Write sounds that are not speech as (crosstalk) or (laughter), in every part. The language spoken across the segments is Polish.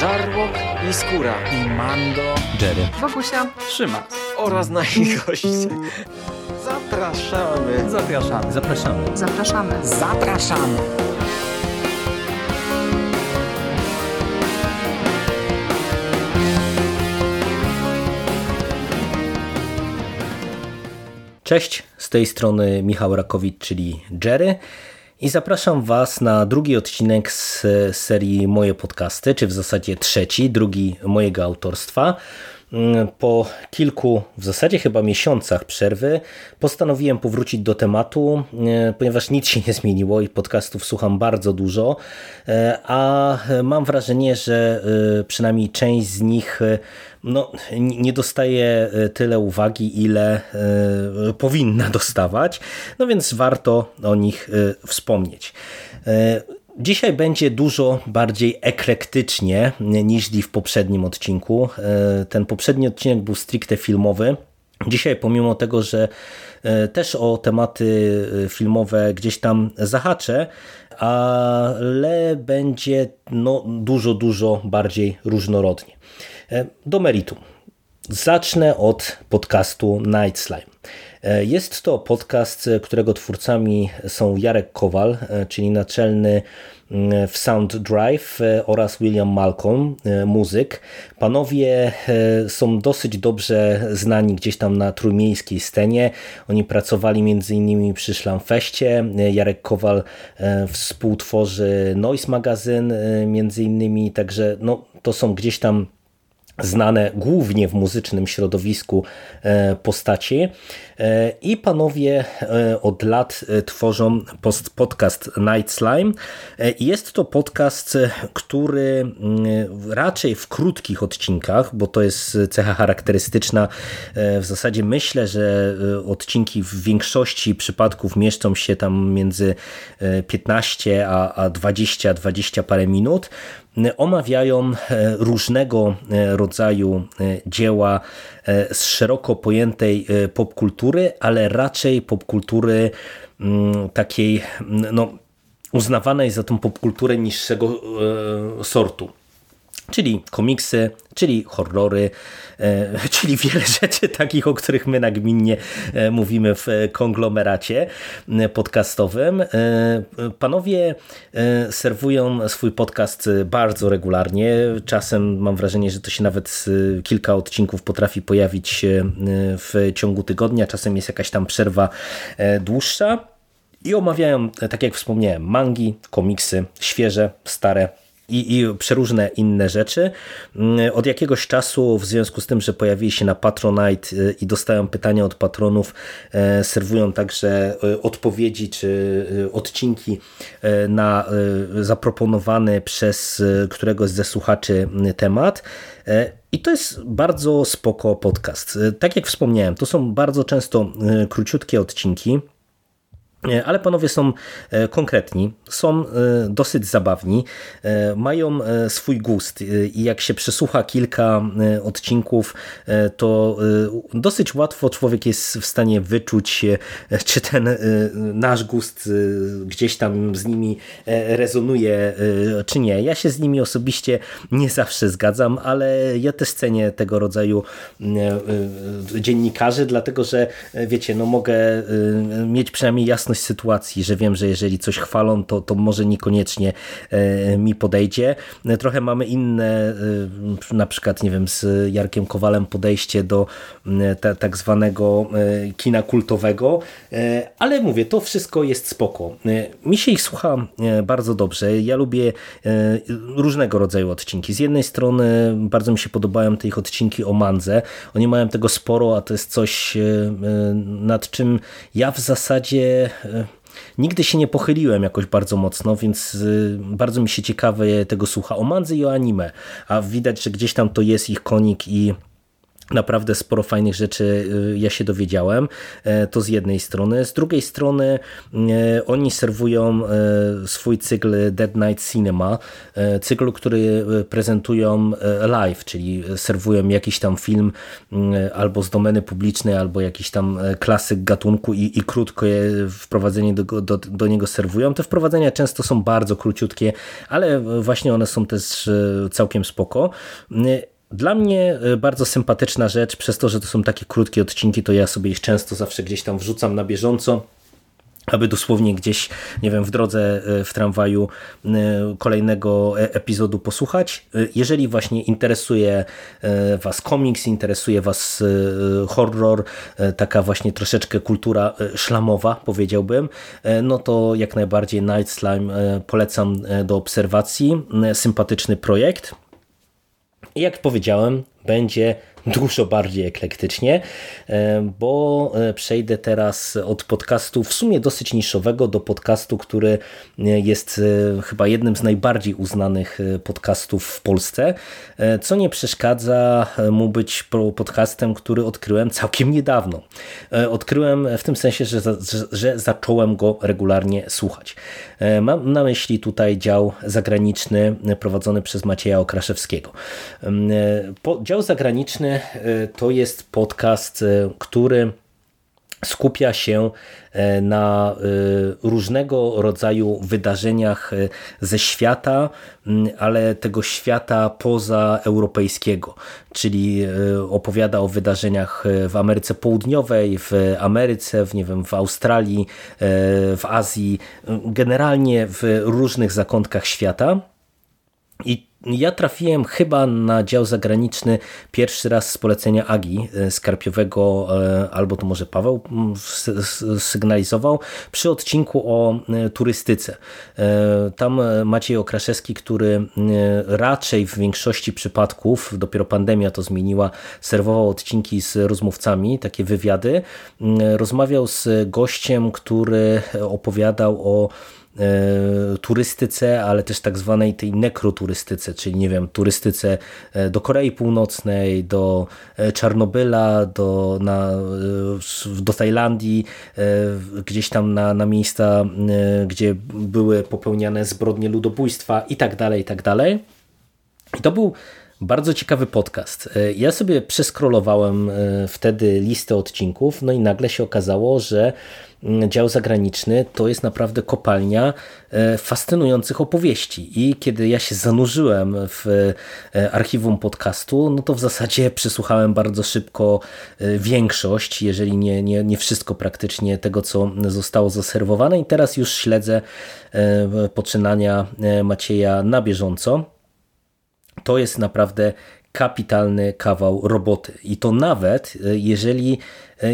Żarłok i Skóra i Mando, Jerry, Wokusia, Trzyma oraz nasi goście. Zapraszamy. Zapraszamy. Zapraszamy. zapraszamy. Zapraszamy. Cześć, z tej strony Michał Rakowicz, czyli Jerry i zapraszam Was na drugi odcinek z serii Moje Podcasty, czy w zasadzie trzeci, drugi mojego autorstwa. Po kilku, w zasadzie chyba miesiącach przerwy, postanowiłem powrócić do tematu, ponieważ nic się nie zmieniło i podcastów słucham bardzo dużo, a mam wrażenie, że przynajmniej część z nich no, nie dostaje tyle uwagi, ile powinna dostawać, no więc warto o nich wspomnieć. Dzisiaj będzie dużo bardziej eklektycznie niż w poprzednim odcinku. Ten poprzedni odcinek był stricte filmowy. Dzisiaj pomimo tego, że też o tematy filmowe gdzieś tam zahaczę, ale będzie no, dużo, dużo bardziej różnorodnie. Do meritum. Zacznę od podcastu Night Slime. Jest to podcast, którego twórcami są Jarek Kowal, czyli naczelny w Sound Drive oraz William Malcolm, muzyk. Panowie są dosyć dobrze znani gdzieś tam na trójmiejskiej scenie. Oni pracowali m.in. przy Szlamfeście. Jarek Kowal współtworzy Noise Magazyn innymi, także no, to są gdzieś tam znane głównie w muzycznym środowisku postaci i panowie od lat tworzą podcast Night Slime. Jest to podcast, który raczej w krótkich odcinkach, bo to jest cecha charakterystyczna, w zasadzie myślę, że odcinki w większości przypadków mieszczą się tam między 15 a 20, 20 parę minut, omawiają różnego rodzaju dzieła z szeroko pojętej popkultury, ale raczej popkultury takiej no, uznawanej za tą popkulturę niższego sortu. Czyli komiksy, czyli horrory, (laughs) czyli wiele rzeczy takich, o których my nagminnie mówimy w konglomeracie podcastowym. Panowie serwują swój podcast bardzo regularnie. Czasem mam wrażenie, że to się nawet kilka odcinków potrafi pojawić w ciągu tygodnia. Czasem jest jakaś tam przerwa dłuższa. I omawiają, tak jak wspomniałem, mangi, komiksy, świeże, stare, i, i przeróżne inne rzeczy. Od jakiegoś czasu, w związku z tym, że pojawili się na Patronite i dostają pytania od patronów, serwują także odpowiedzi czy odcinki na zaproponowany przez któregoś ze słuchaczy temat. I to jest bardzo spoko podcast. Tak jak wspomniałem, to są bardzo często króciutkie odcinki. Ale panowie są konkretni, są dosyć zabawni, mają swój gust i jak się przesłucha kilka odcinków, to dosyć łatwo człowiek jest w stanie wyczuć, czy ten nasz gust gdzieś tam z nimi rezonuje, czy nie. Ja się z nimi osobiście nie zawsze zgadzam, ale ja też cenię tego rodzaju dziennikarzy, dlatego że wiecie, no mogę mieć przynajmniej jasność sytuacji, że wiem, że jeżeli coś chwalą, to, to może niekoniecznie mi podejdzie. Trochę mamy inne, na przykład, nie wiem, z Jarkiem Kowalem podejście do tak zwanego kina kultowego, ale mówię, to wszystko jest spoko. Mi się ich słucha bardzo dobrze. Ja lubię różnego rodzaju odcinki. Z jednej strony bardzo mi się podobają te ich odcinki o Mandze. Oni mają tego sporo, a to jest coś, nad czym ja w zasadzie Nigdy się nie pochyliłem jakoś bardzo mocno, więc bardzo mi się ciekawe tego słucha o mandze i o anime, a widać, że gdzieś tam to jest ich konik i Naprawdę sporo fajnych rzeczy ja się dowiedziałem. To z jednej strony. Z drugiej strony oni serwują swój cykl Dead Night Cinema, cykl, który prezentują live, czyli serwują jakiś tam film albo z domeny publicznej, albo jakiś tam klasyk gatunku i, i krótko je wprowadzenie do, do, do niego serwują. Te wprowadzenia często są bardzo króciutkie, ale właśnie one są też całkiem spoko. Dla mnie e, bardzo sympatyczna rzecz, przez to, że to są takie krótkie odcinki, to ja sobie ich często zawsze gdzieś tam wrzucam na bieżąco aby dosłownie gdzieś, nie wiem, w drodze e, w tramwaju e, kolejnego epizodu posłuchać. Jeżeli właśnie interesuje Was komiks, interesuje Was horror, taka właśnie troszeczkę kultura szlamowa, powiedziałbym, no to jak najbardziej Night Slime polecam do obserwacji. Sympatyczny projekt. Jak powiedziałem, będzie dużo bardziej eklektycznie, e, bo e, przejdę teraz od podcastu w sumie dosyć niszowego do podcastu, który e, jest chyba jednym z najbardziej uznanych podcastów w Polsce, co nie przeszkadza mu być podcastem, który odkryłem całkiem niedawno. Odkryłem w tym sensie, że, że zacząłem go regularnie słuchać. Mam na myśli tutaj dział zagraniczny prowadzony przez Macieja Okraszewskiego. Dział zagraniczny E, to jest podcast, e, który skupia się e, na różnego rodzaju wydarzeniach ze świata, ale tego świata pozaeuropejskiego, czyli opowiada o wydarzeniach w Ameryce Południowej, w Ameryce, w, nie wiem, w Australii, w Azji, generalnie w różnych zakątkach świata. I ja trafiłem chyba na dział zagraniczny pierwszy raz z polecenia Agi e, Skarpiowego, e, albo to może Paweł sygnalizował, przy odcinku o e, turystyce. Tam Maciej Okraszewski, który raczej w większości przypadków, dopiero pandemia to zmieniła, serwował odcinki z rozmówcami, takie wywiady, rozmawiał z gościem, który opowiadał o turystyce, ale też tak zwanej tej nekroturystyce, czyli nie wiem, turystyce e, do Korei Północnej, do e, Czarnobyla, do, na, do Tajlandii, gdzieś tam na, na miejsca, gdzie były popełniane zbrodnie ludobójstwa i tak dalej, i tak dalej. I to był bardzo ciekawy podcast. Ja sobie przeskrolowałem wtedy listę odcinków, no i nagle się okazało, że dział zagraniczny to jest naprawdę kopalnia e, fascynujących opowieści. I kiedy ja się zanurzyłem w e, archiwum podcastu, no to w zasadzie przesłuchałem bardzo szybko e, większość, jeżeli nie, nie, nie wszystko praktycznie tego, co zostało zaserwowane. I teraz już śledzę poczynania Macieja na bieżąco. To jest naprawdę kapitalny kawał roboty. I to nawet jeżeli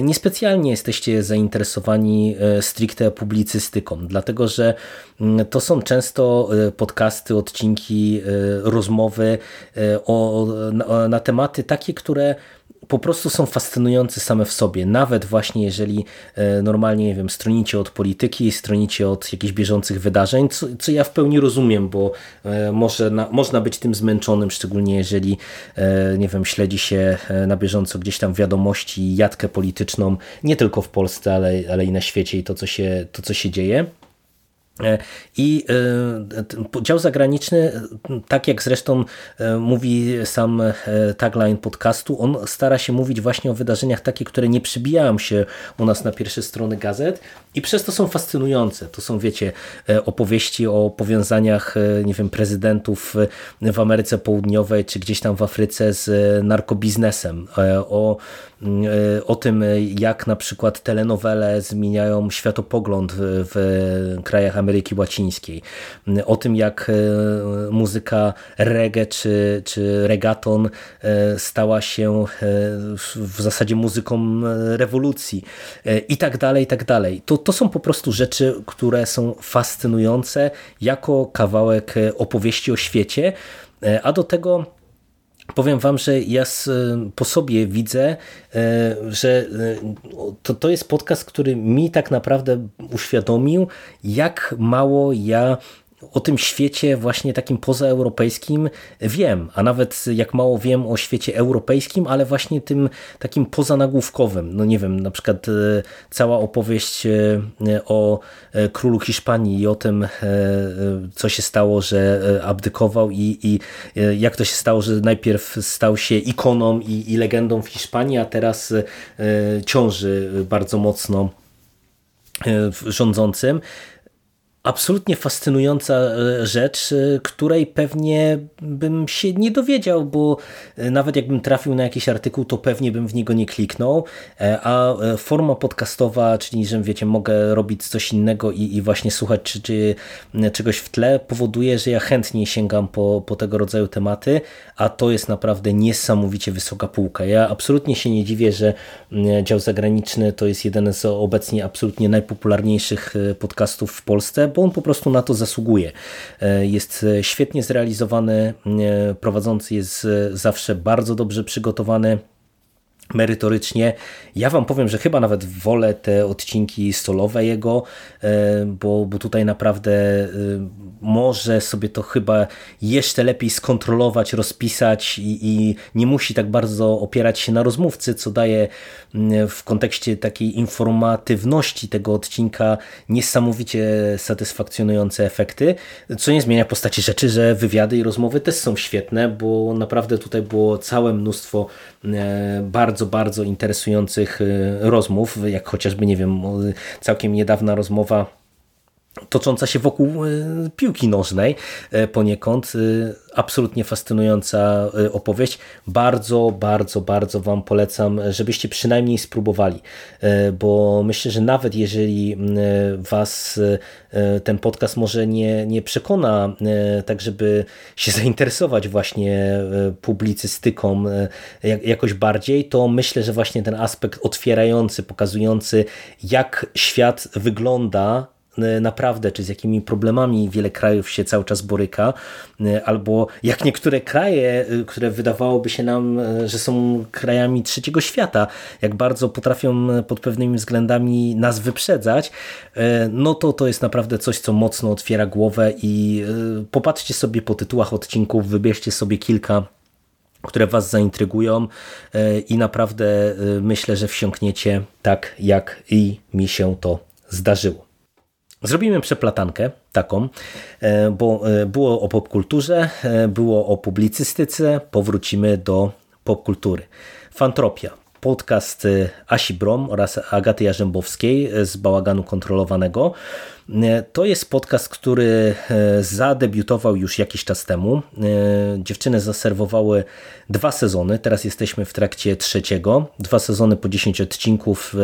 niespecjalnie jesteście zainteresowani e, stricte publicystyką, dlatego że mm, to są często e, podcasty, odcinki, rozmowy o, na, na tematy takie, które po prostu są fascynujące same w sobie. Nawet właśnie jeżeli normalnie, nie wiem, stronicie od polityki, stronicie od jakichś bieżących wydarzeń, co, co ja w pełni rozumiem, bo może na, można być tym zmęczonym, szczególnie jeżeli, nie wiem, śledzi się na bieżąco gdzieś tam wiadomości, jadkę polityczną, polityczną, nie tylko w Polsce, ale, ale i na świecie i to, co się, to, co się dzieje. E, I e, dział zagraniczny, tak jak zresztą e, mówi sam tagline podcastu, on stara się mówić właśnie o wydarzeniach takie, które nie przybijają się u nas na pierwsze strony gazet i przez to są fascynujące. To są, wiecie, opowieści o powiązaniach, nie wiem, prezydentów w Ameryce Południowej czy gdzieś tam w Afryce z narkobiznesem, o o tym, jak na przykład telenowele zmieniają światopogląd w krajach Ameryki Łacińskiej, o tym, jak e, muzyka reggae czy, czy regaton e, stała się e, w zasadzie muzyką rewolucji i tak dalej, i tak dalej. To, to są po prostu rzeczy, które są fascynujące jako kawałek opowieści o świecie, a do tego Powiem Wam, że ja po sobie widzę, e, że e, to, to jest podcast, który mi tak naprawdę uświadomił, jak mało ja o tym świecie właśnie takim pozaeuropejskim wiem, a nawet jak mało wiem o świecie europejskim, ale właśnie tym takim pozanagłówkowym. No nie wiem, na przykład cała opowieść o królu Hiszpanii i o tym, co się stało, że abdykował i, i jak to się stało, że najpierw stał się ikoną i, i legendą w Hiszpanii, a teraz ciąży bardzo mocno rządzącym absolutnie fascynująca e, rzecz, e, której pewnie bym się nie dowiedział, bo e, nawet jakbym trafił na jakiś artykuł, to pewnie bym w niego nie kliknął, a forma podcastowa, czyli że wiecie, mogę robić coś innego i, i właśnie słuchać czy, czy czegoś w tle, powoduje, że ja chętnie sięgam po, po tego rodzaju tematy, a to jest naprawdę niesamowicie wysoka półka. Ja absolutnie się nie dziwię, że dział zagraniczny to jest jeden z obecnie absolutnie najpopularniejszych podcastów w Polsce, bo on po prostu na to zasługuje. E, jest świetnie zrealizowany, e, prowadzący jest zawsze bardzo dobrze przygotowany merytorycznie. Ja wam powiem, że chyba nawet wolę te odcinki solowe jego, e, bo, bo tutaj naprawdę e, może sobie to chyba jeszcze lepiej skontrolować, rozpisać i, i nie musi tak bardzo opierać się na rozmówcy, co daje w kontekście takiej informatywności tego odcinka niesamowicie satysfakcjonujące efekty, co nie zmienia postaci rzeczy, że wywiady i rozmowy też są świetne, bo naprawdę tutaj było całe mnóstwo e, bardzo bardzo, bardzo interesujących y, rozmów, jak chociażby, nie wiem, całkiem niedawna rozmowa tocząca się wokół y, piłki nożnej y, poniekąd. Absolutnie fascynująca opowieść. Bardzo, bardzo, bardzo Wam polecam, żebyście przynajmniej spróbowali, bo myślę, że nawet jeżeli Was ten podcast może nie, nie przekona tak, żeby się (laughs) zainteresować właśnie publicystyką jakoś bardziej, to myślę, że właśnie ten aspekt otwierający, pokazujący jak świat wygląda E, naprawdę, czy z jakimi problemami wiele krajów się cały czas boryka, e, albo jak niektóre kraje, e, które wydawałoby się nam, że są krajami trzeciego świata, jak bardzo potrafią pod pewnymi względami nas wyprzedzać, no to to jest naprawdę coś, co mocno otwiera głowę i popatrzcie sobie po tytułach odcinków, wybierzcie sobie kilka które Was zaintrygują i naprawdę myślę, że wsiąkniecie tak, jak i mi się to zdarzyło. Zrobimy przeplatankę taką, e, bo e, było o popkulturze, e, było o publicystyce, powrócimy do popkultury. Fantropia, podcast Asi Brom oraz Agaty Jarzębowskiej z Bałaganu Kontrolowanego. To jest podcast, który e, zadebiutował już jakiś czas temu. E, dziewczyny zaserwowały dwa sezony, teraz jesteśmy w trakcie trzeciego. Dwa sezony po 10 odcinków,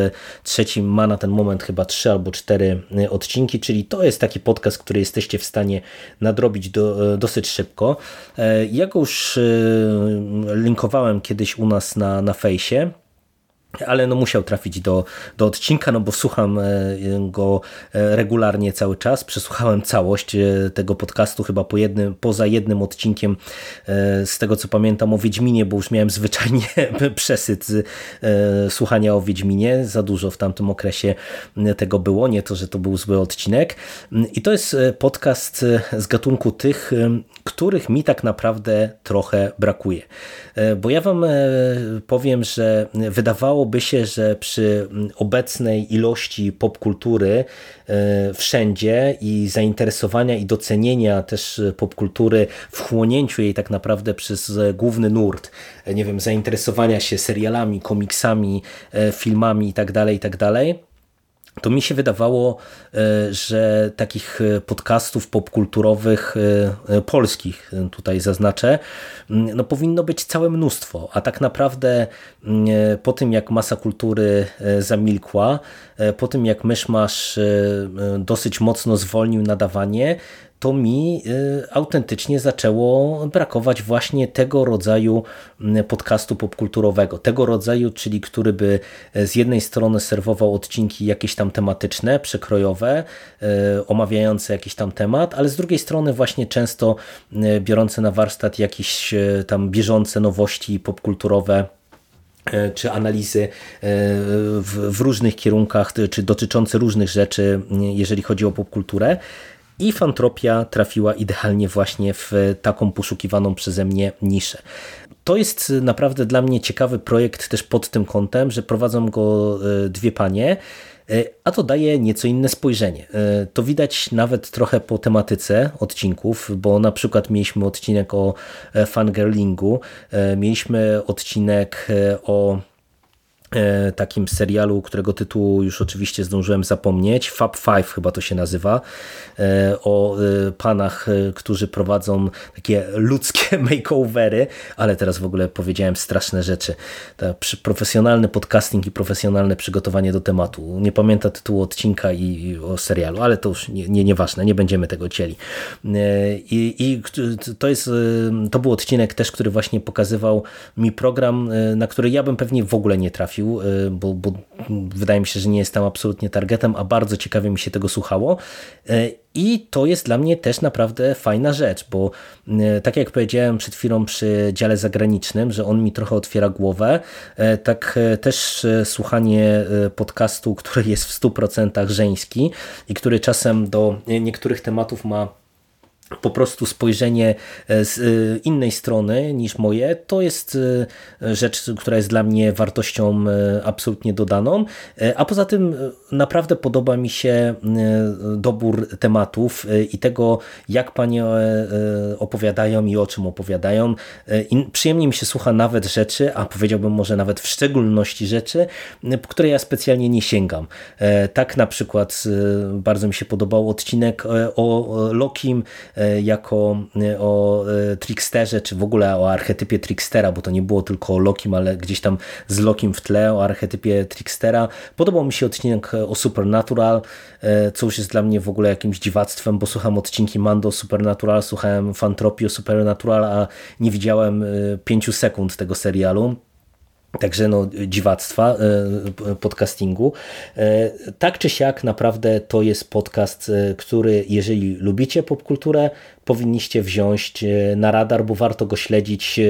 trzeci ma na ten moment chyba trzy albo cztery e, odcinki, czyli to jest taki podcast, który jesteście w stanie nadrobić do, dosyć szybko. Ja go już linkowałem kiedyś u nas na, na fejsie ale no musiał trafić do, do odcinka, no bo słucham e, go e, regularnie cały czas. Przesłuchałem całość e, tego podcastu chyba po jednym, poza jednym odcinkiem z tego co pamiętam o Wiedźminie, bo już miałem zwyczajnie (laughs) przesyt słuchania o Wiedźminie. Za dużo w tamtym okresie tego było, nie to, że to był zły odcinek. I to jest podcast z gatunku tych, których mi tak naprawdę trochę brakuje. Bo ja wam powiem, że wydawało wydawałoby się, że przy mm, obecnej ilości popkultury e, wszędzie i zainteresowania i docenienia też popkultury, wchłonięciu jej tak naprawdę przez główny nurt, e, nie wiem, zainteresowania się serialami, komiksami, e, filmami itd., tak itd., tak to mi się wydawało, e, że takich e, podcastów popkulturowych e, polskich, tutaj zaznaczę, no powinno być całe mnóstwo, a tak naprawdę po tym jak masa kultury zamilkła, po tym jak Myszmasz dosyć mocno zwolnił nadawanie, to mi y, autentycznie zaczęło brakować właśnie tego rodzaju mm, podcastu popkulturowego. Tego rodzaju, czyli który by e, z jednej strony serwował odcinki jakieś tam tematyczne, przekrojowe, e, omawiające jakiś tam temat, ale z drugiej strony właśnie często biorące na warsztat jakieś tam bieżące nowości popkulturowe, czy analizy w różnych kierunkach, czy dotyczące różnych rzeczy, jeżeli chodzi o popkulturę. I Fantropia trafiła idealnie właśnie w taką poszukiwaną przeze mnie niszę. To jest naprawdę dla mnie ciekawy projekt też pod tym kątem, że prowadzą go dwie panie, a to daje nieco inne spojrzenie. To widać nawet trochę po tematyce odcinków, bo na przykład mieliśmy odcinek o fangirlingu, mieliśmy odcinek o E, takim serialu, którego tytułu już oczywiście zdążyłem zapomnieć. Fab Five chyba to się nazywa. E, o e, panach, którzy prowadzą takie ludzkie (laughs) makeovery, ale teraz w ogóle powiedziałem straszne rzeczy. Profesjonalny podcasting i profesjonalne przygotowanie do tematu. Nie pamiętam tytułu odcinka i o serialu, ale to już nie, nie, nieważne, nie będziemy tego cieli. I, I to jest, to był odcinek też, który właśnie pokazywał mi program, na który ja bym pewnie w ogóle nie trafił Y, bo, bo wydaje mi się, że nie jest tam absolutnie targetem, a bardzo ciekawie mi się tego słuchało. Y, I to jest dla mnie też naprawdę fajna rzecz, bo y, tak jak powiedziałem przed chwilą przy dziale zagranicznym, że on mi trochę otwiera głowę, tak też słuchanie podcastu, który jest w 100% żeński i który czasem do niektórych tematów ma po prostu spojrzenie e, z e, innej strony niż moje, to jest e, rzecz, która jest dla mnie wartością absolutnie dodaną. A poza tym naprawdę podoba mi się dobór tematów i tego, jak panie opowiadają i o czym opowiadają. I przyjemnie mi się słucha nawet rzeczy, a powiedziałbym może nawet w szczególności rzeczy, po które ja specjalnie nie sięgam. Tak na przykład bardzo mi się podobał odcinek o Lokim, jako e, o e, tricksterze, czy w ogóle o archetypie trickstera, bo to nie było tylko o Lokim, ale gdzieś tam z Lokim w tle, o archetypie trickstera. Podobał mi się odcinek o Supernatural, co już jest dla mnie w ogóle jakimś dziwactwem, bo słucham odcinki Mando Supernatural, słuchałem Fantropii o Supernatural, a nie widziałem pięciu sekund tego serialu. Także no, dziwactwa e, podcastingu. E, tak czy siak, naprawdę to jest podcast, e, który, jeżeli lubicie popkulturę, powinniście wziąć na radar, bo warto go śledzić.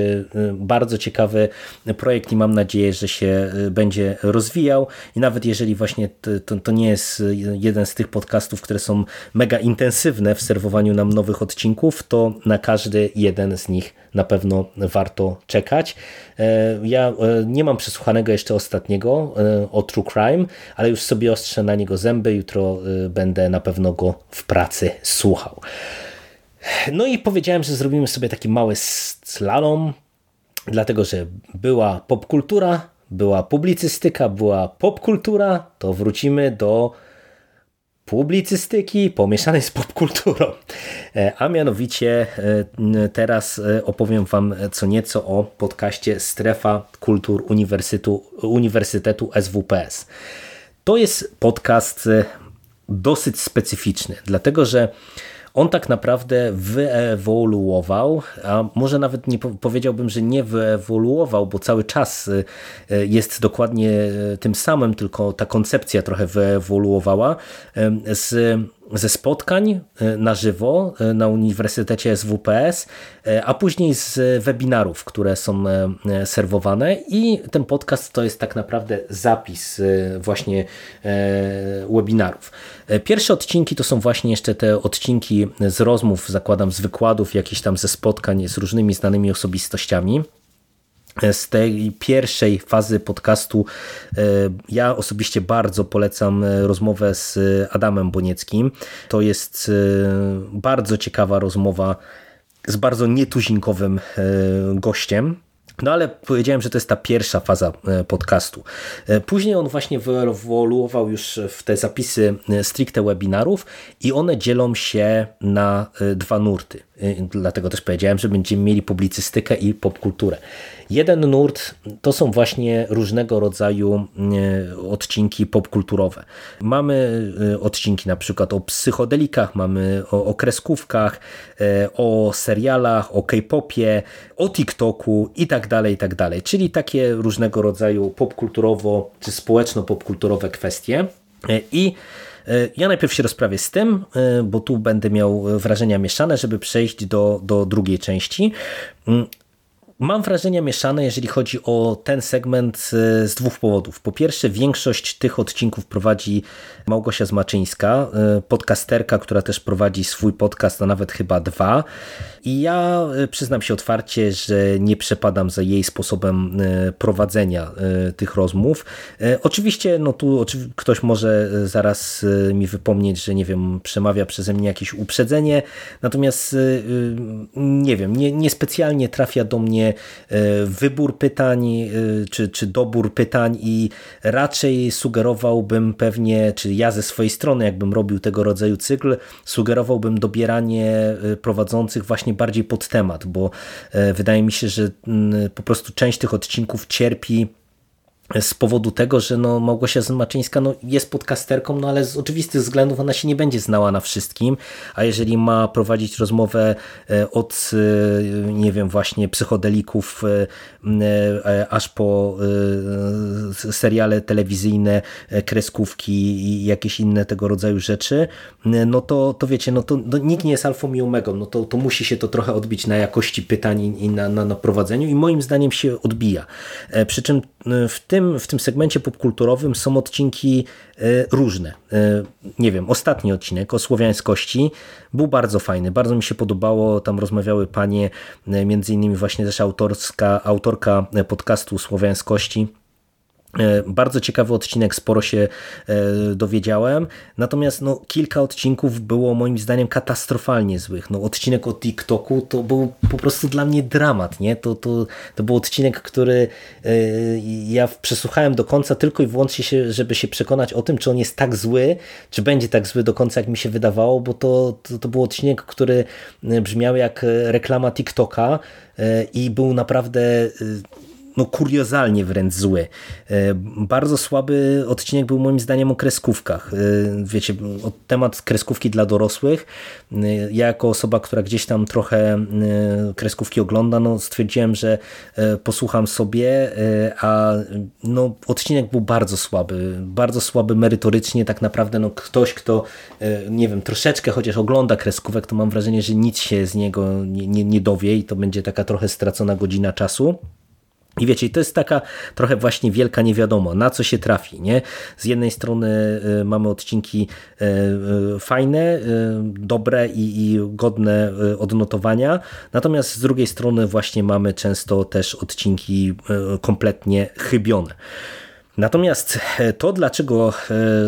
Bardzo ciekawy projekt i mam nadzieję, że się będzie rozwijał. I nawet jeżeli właśnie to, to nie jest jeden z tych podcastów, które są mega intensywne w serwowaniu nam nowych odcinków, to na każdy jeden z nich na pewno warto czekać. Ja nie mam przesłuchanego jeszcze ostatniego e, o True Crime, ale już sobie ostrzę na niego zęby. Jutro e, będę na pewno go w pracy słuchał. No i powiedziałem, że zrobimy sobie taki mały slalom, dlatego że była popkultura, była publicystyka, była popkultura, to wrócimy do publicystyki pomieszanej z popkulturą. E, a mianowicie e, teraz e, opowiem Wam co nieco o podcaście Strefa Kultur Uniwersytetu, Uniwersytetu SWPS. To jest podcast dosyć specyficzny, dlatego że on tak naprawdę wyewoluował, a może nawet nie powiedziałbym, że nie wyewoluował, bo cały czas y, y, jest dokładnie y, tym samym, tylko ta koncepcja trochę wyewoluowała z ze spotkań e, na żywo e, na Uniwersytecie SWPS, e, a później z webinarów, które są serwowane i ten podcast to jest tak naprawdę zapis właśnie webinarów. Pierwsze odcinki to są właśnie jeszcze te odcinki z rozmów, zakładam z wykładów, jakichś tam ze spotkań z różnymi znanymi osobistościami z tej pierwszej fazy podcastu e, ja osobiście bardzo polecam e, rozmowę z Adamem Bonieckim. To jest e, bardzo ciekawa rozmowa z bardzo nietuzinkowym gościem. No ale powiedziałem, że to jest ta pierwsza faza podcastu. Później on właśnie wyewoluował już w te zapisy stricte webinarów i one dzielą się na dwa nurty. Dlatego też powiedziałem, że będziemy mieli publicystykę i popkulturę. Jeden nurt to są właśnie różnego rodzaju e, odcinki popkulturowe. Mamy e, odcinki na przykład o psychodelikach, mamy o, o kreskówkach, o serialach, o K-popie, o TikToku i tak dalej, i tak dalej. Czyli takie różnego rodzaju popkulturowo czy społeczno-popkulturowe kwestie. I ja najpierw się rozprawię z tym, bo tu będę miał wrażenia mieszane, żeby przejść do, do drugiej części. Mam wrażenia mieszane, jeżeli chodzi o ten segment z dwóch powodów. Po pierwsze, większość tych odcinków prowadzi Małgosia Zmaczyńska, podcasterka, która też prowadzi swój podcast, a nawet chyba dwa. I ja przyznam się otwarcie, że nie przepadam za jej sposobem prowadzenia tych rozmów. Oczywiście, no tu ktoś może zaraz mi wypomnieć, że nie wiem, przemawia przeze mnie jakieś uprzedzenie, natomiast nie wiem, nie, niespecjalnie trafia do mnie e, wybór pytań e, czy, czy dobór pytań i raczej sugerowałbym pewnie, czy ja ze swojej strony, jakbym robił tego rodzaju cykl, sugerowałbym dobieranie e, prowadzących właśnie bardziej pod temat, bo wydaje mi się, że mm, po prostu część tych odcinków cierpi z powodu tego, że no Małgosia Zmaczyńska no jest podcasterką, no ale z oczywistych względów ona się nie będzie znała na wszystkim, a jeżeli ma prowadzić rozmowę e, od, e, nie wiem, właśnie psychodelików e, aż po seriale telewizyjne, kreskówki i jakieś inne tego rodzaju rzeczy, no to, to wiecie, no to no, nikt nie jest alfą i omegą, no to, to musi się to trochę odbić na jakości pytań i na, na, na prowadzeniu i moim zdaniem się odbija. Przy czym w tym, w tym segmencie popkulturowym są odcinki e, różne. E, nie wiem, ostatni odcinek o słowiańskości był bardzo fajny, bardzo mi się podobało, tam rozmawiały panie, e, między innymi właśnie też autorska, autorka podcastu Słowiańskości, bardzo ciekawy odcinek, sporo się e, dowiedziałem, natomiast no, kilka odcinków było moim zdaniem katastrofalnie złych. No, odcinek o TikToku to był po prostu dla mnie dramat. Nie? To, to, to był odcinek, który e, ja przesłuchałem do końca tylko i wyłącznie, się, żeby się przekonać o tym, czy on jest tak zły, czy będzie tak zły do końca, jak mi się wydawało, bo to, to, to był odcinek, który brzmiał jak reklama TikToka i był naprawdę no kuriozalnie wręcz zły. E, bardzo słaby odcinek był moim zdaniem o kreskówkach. E, wiecie, temat kreskówki dla dorosłych. E, ja jako osoba, która gdzieś tam trochę kreskówki ogląda, no stwierdziłem, że posłucham sobie, a no odcinek był bardzo słaby. Bardzo słaby merytorycznie. Tak naprawdę no ktoś, kto nie wiem, troszeczkę chociaż ogląda kreskówek, to mam wrażenie, że nic się z niego nie, nie, nie dowie i to będzie taka trochę stracona godzina czasu. I wiecie, to jest taka trochę właśnie wielka niewiadoma, na co się trafi. Nie? Z jednej strony y, mamy odcinki y, y, fajne, dobre i, i godne odnotowania, natomiast z drugiej strony właśnie mamy często też odcinki kompletnie chybione. Natomiast e, to, dlaczego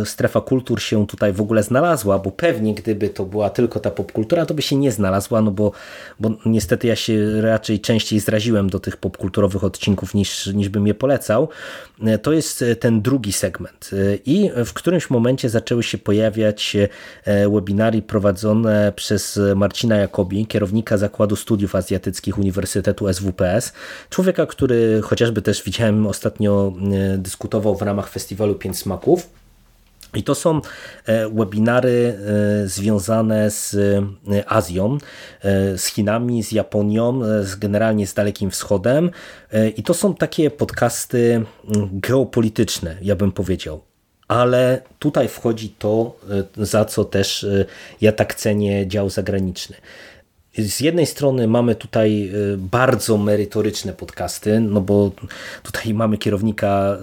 e, strefa kultur się tutaj w ogóle znalazła, bo pewnie gdyby to była tylko ta popkultura, to by się nie znalazła, no bo, bo niestety ja się raczej częściej zraziłem do tych popkulturowych odcinków niż, niż bym je polecał, e, to jest ten drugi segment. I w którymś momencie zaczęły się pojawiać webinary prowadzone przez Marcina Jakobi, kierownika Zakładu Studiów Azjatyckich Uniwersytetu SWPS, człowieka, który chociażby też widziałem ostatnio w ramach festiwalu Pięć Smaków. I to są e, webinary e, związane z e, Azją, z Chinami, z Japonią, z generalnie z Dalekim Wschodem. I to są takie podcasty geopolityczne, ja bym powiedział. Ale tutaj wchodzi to, za co też ja tak cenię dział zagraniczny z jednej strony mamy tutaj y, bardzo merytoryczne podcasty, no bo tutaj mamy kierownika y,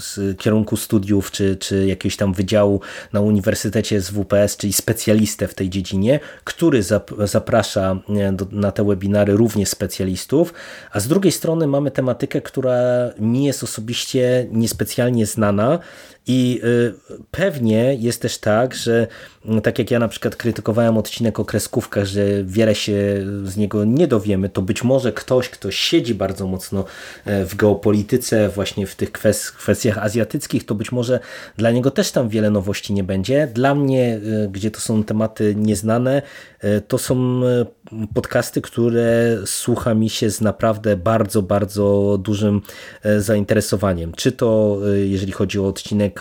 z kierunku studiów, czy, czy jakiegoś tam wydziału na Uniwersytecie z WPS, czyli specjalistę w tej dziedzinie, który zaprasza na te webinary również specjalistów, a z drugiej strony mamy tematykę, która mi jest osobiście niespecjalnie znana i y, pewnie jest też tak, że mm, tak jak ja na przykład krytykowałem odcinek o kreskówkach, że wiele się z niego nie dowiemy, to być może ktoś, kto siedzi bardzo mocno e, w geopolityce, właśnie w tych kwestiach azjatyckich, to być może dla niego też tam wiele nowości nie będzie. Dla mnie, e, gdzie to są tematy nieznane, e, to są podcasty, które słucha mi się z naprawdę bardzo, bardzo dużym zainteresowaniem. Czy to jeżeli chodzi o odcinek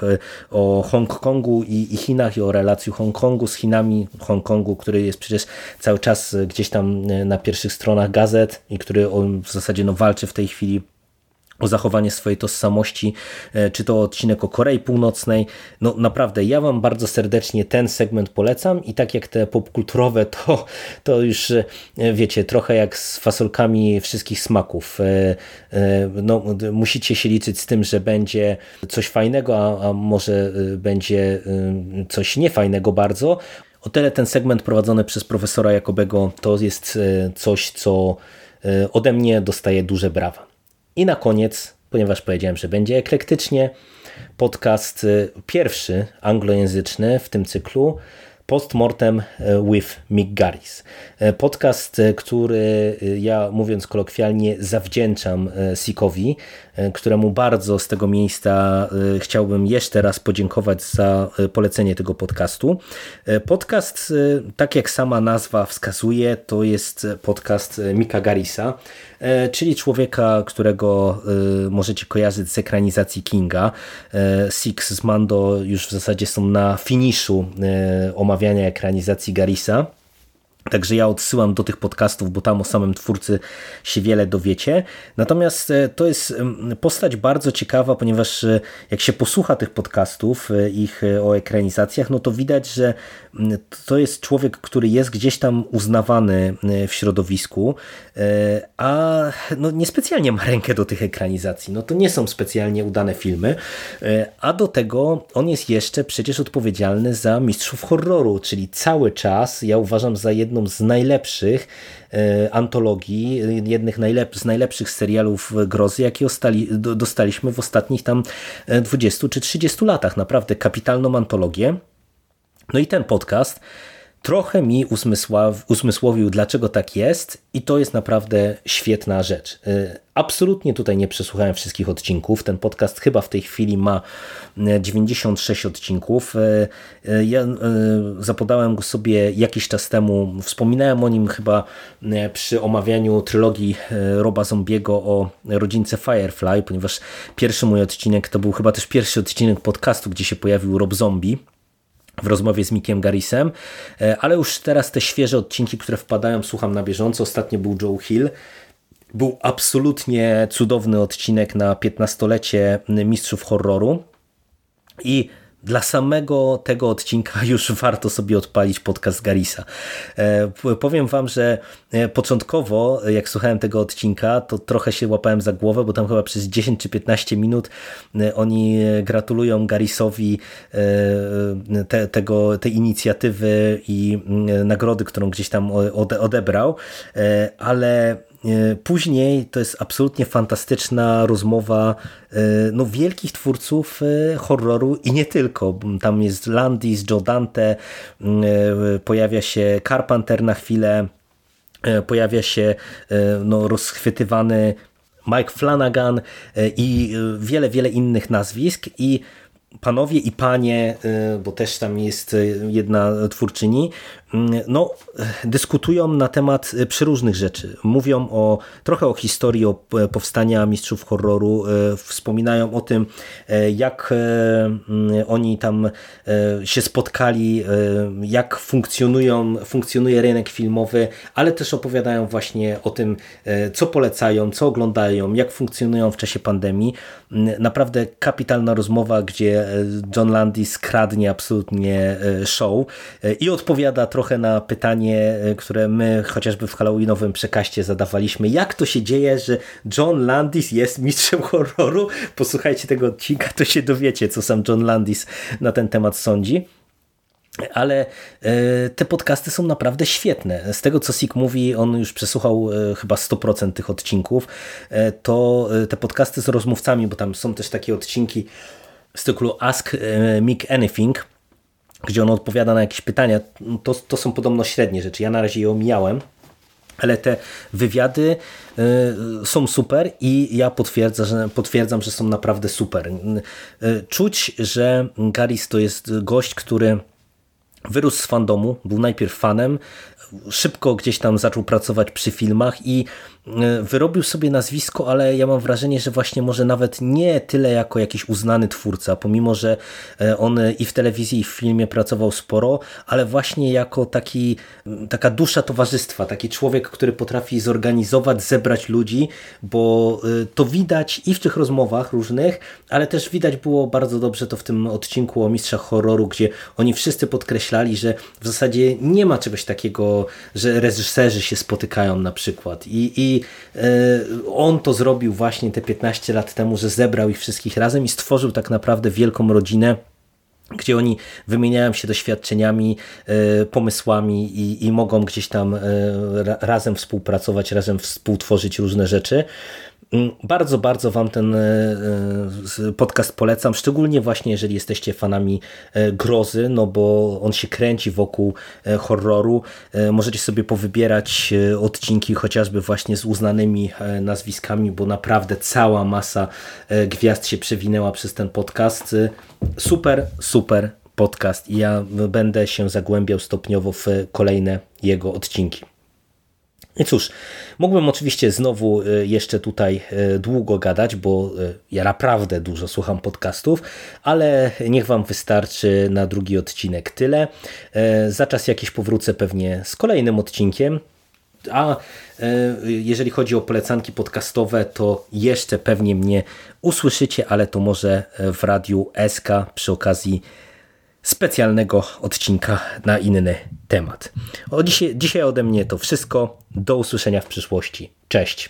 o Hongkongu i, i Chinach i o relacji Hongkongu z Chinami, Hongkongu, który jest przecież cały czas gdzieś tam na pierwszych stronach gazet i który on w zasadzie no, walczy w tej chwili o zachowanie swojej tożsamości, e, czy to odcinek o Korei Północnej. No naprawdę, ja Wam bardzo serdecznie ten segment polecam i tak jak te popkulturowe, to, to już e, wiecie, trochę jak z fasolkami wszystkich smaków. E, no, musicie się liczyć z tym, że będzie coś fajnego, a, a może będzie coś niefajnego bardzo. O tyle ten segment prowadzony przez profesora Jakobego to jest coś, co ode mnie dostaje duże brawa. I na koniec, ponieważ powiedziałem, że będzie eklektycznie, podcast y, pierwszy anglojęzyczny w tym cyklu Postmortem e, with Mick Garris. E, podcast, który ja mówiąc kolokwialnie zawdzięczam Sikowi, któremu bardzo z tego miejsca chciałbym jeszcze raz podziękować za polecenie tego podcastu. Podcast, tak jak sama nazwa wskazuje, to jest podcast Mika Garrisa, czyli człowieka, którego możecie kojarzyć z ekranizacji Kinga. Six z Mando już w zasadzie są na finiszu omawiania ekranizacji Garisa. Także ja odsyłam do tych podcastów, bo tam o samym twórcy się wiele dowiecie. Natomiast e, to jest postać bardzo ciekawa, ponieważ e, jak się posłucha tych podcastów, e, ich o ekranizacjach, no to widać, że to jest człowiek, który jest gdzieś tam uznawany w środowisku, a no niespecjalnie ma rękę do tych ekranizacji. No to nie są specjalnie udane filmy, a do tego on jest jeszcze przecież odpowiedzialny za Mistrzów Horroru, czyli cały czas ja uważam za jedną jedną z najlepszych e, antologii, jednych najlep z najlepszych serialów grozy, jakie ostali, dostaliśmy w ostatnich tam 20 e, czy 30 latach. Naprawdę kapitalną antologię. No i ten podcast trochę mi uzmysłowił, dlaczego tak jest i to jest naprawdę świetna rzecz. Y, absolutnie tutaj nie przesłuchałem wszystkich odcinków. Ten podcast chyba w tej chwili ma 96 y, odcinków. Y, ja zapodałem go sobie jakiś czas temu. Wspominałem o nim chyba przy omawianiu trylogii Roba Zombiego o rodzince Firefly, ponieważ pierwszy mój odcinek to był chyba też pierwszy odcinek podcastu, gdzie się pojawił Rob Zombie w rozmowie z Mikiem Garrisem, e, ale już teraz te świeże odcinki, które wpadają, słucham na bieżąco. Ostatnio był Joe Hill. Był absolutnie cudowny odcinek na 15-lecie Mistrzów Horroru i dla samego tego odcinka (laughs) już warto sobie odpalić podcast Garisa. E, powiem wam, że e, początkowo, jak słuchałem tego odcinka, to trochę się łapałem za głowę, bo tam chyba przez 10 czy 15 minut e, oni gratulują Garisowi te, tego, tej inicjatywy i nagrody, którą gdzieś tam odebrał, ale E, później to jest absolutnie fantastyczna rozmowa e, no, wielkich twórców e, horroru i nie tylko. Tam jest Landis, Joe Dante, pojawia się Carpenter na chwilę, pojawia się no, rozchwytywany Mike Flanagan i wiele, wiele innych nazwisk i panowie i panie, bo też tam jest jedna twórczyni, no, dyskutują na temat y, przeróżnych rzeczy. Mówią o, trochę o historii o e, powstania mistrzów horroru, e, wspominają o tym, e, jak mm, oni tam się spotkali, jak funkcjonują, funkcjonuje rynek filmowy, ale też opowiadają właśnie o tym, co polecają, co oglądają, jak funkcjonują w czasie pandemii. Mm, naprawdę kapitalna rozmowa, gdzie John Landis kradnie absolutnie show i odpowiada trochę na pytanie, e, które my chociażby w Halloweenowym przekaście zadawaliśmy. Jak to się dzieje, że John Landis jest mistrzem horroru? Posłuchajcie tego odcinka, to się dowiecie, co sam John Landis na ten temat sądzi. Ale e, te podcasty są naprawdę świetne. Z tego, co Sik mówi, on już przesłuchał e, chyba 100% tych odcinków, to te podcasty z rozmówcami, bo tam są też takie odcinki z cyklu Ask Mick Anything, gdzie on odpowiada na jakieś pytania, to, to są podobno średnie rzeczy. Ja na razie je omijałem, ale te wywiady y, są super i ja potwierdzam że, potwierdzam, że są naprawdę super. Y, czuć, że Garis to jest gość, który wyrósł z fandomu, był najpierw fanem, szybko gdzieś tam zaczął pracować przy filmach i e, wyrobił sobie nazwisko, ale ja mam wrażenie, że właśnie może nawet nie tyle jako jakiś uznany twórca, pomimo, że e, on i w telewizji, i w filmie pracował sporo, ale właśnie jako taki, taka dusza towarzystwa, taki człowiek, który potrafi zorganizować, zebrać ludzi, bo e, to widać i w tych rozmowach różnych, ale też widać było bardzo dobrze to w tym odcinku o mistrzach horroru, gdzie oni wszyscy że w zasadzie nie ma czegoś takiego że reżyserzy się spotykają na przykład i, i e, on to zrobił właśnie te 15 lat temu, że zebrał ich wszystkich razem i stworzył tak naprawdę wielką rodzinę, gdzie oni wymieniają się doświadczeniami, e, pomysłami i, i mogą gdzieś tam e, razem współpracować, razem współtworzyć różne rzeczy. Mm, bardzo, bardzo Wam ten e, e, podcast polecam, szczególnie właśnie jeżeli jesteście fanami e, grozy, no bo on się kręci wokół horroru. Możecie sobie powybierać odcinki chociażby właśnie z uznanymi nazwiskami, bo naprawdę cała masa gwiazd się przewinęła przez ten podcast. Super, super podcast i ja będę się zagłębiał stopniowo w kolejne jego odcinki. I cóż, mógłbym oczywiście znowu e, jeszcze tutaj e, długo gadać, bo e, ja naprawdę dużo słucham podcastów, ale niech Wam wystarczy na drugi odcinek tyle. Za czas jakiś powrócę pewnie z kolejnym odcinkiem. A jeżeli chodzi o polecanki podcastowe, to jeszcze pewnie mnie usłyszycie, ale to może w radiu SK przy okazji specjalnego odcinka na inny temat. O dzisiaj, dzisiaj ode mnie to wszystko. Do usłyszenia w przyszłości. Cześć.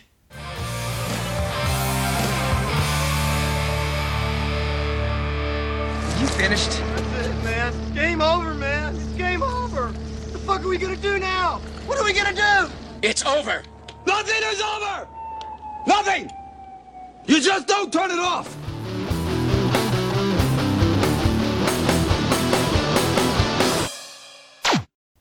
You finished? That's it, man. Game over, man. It's game over. What the fuck are we gonna do now? What are we gonna do? It's over. Nothing is over! Nothing! You just don't turn it off!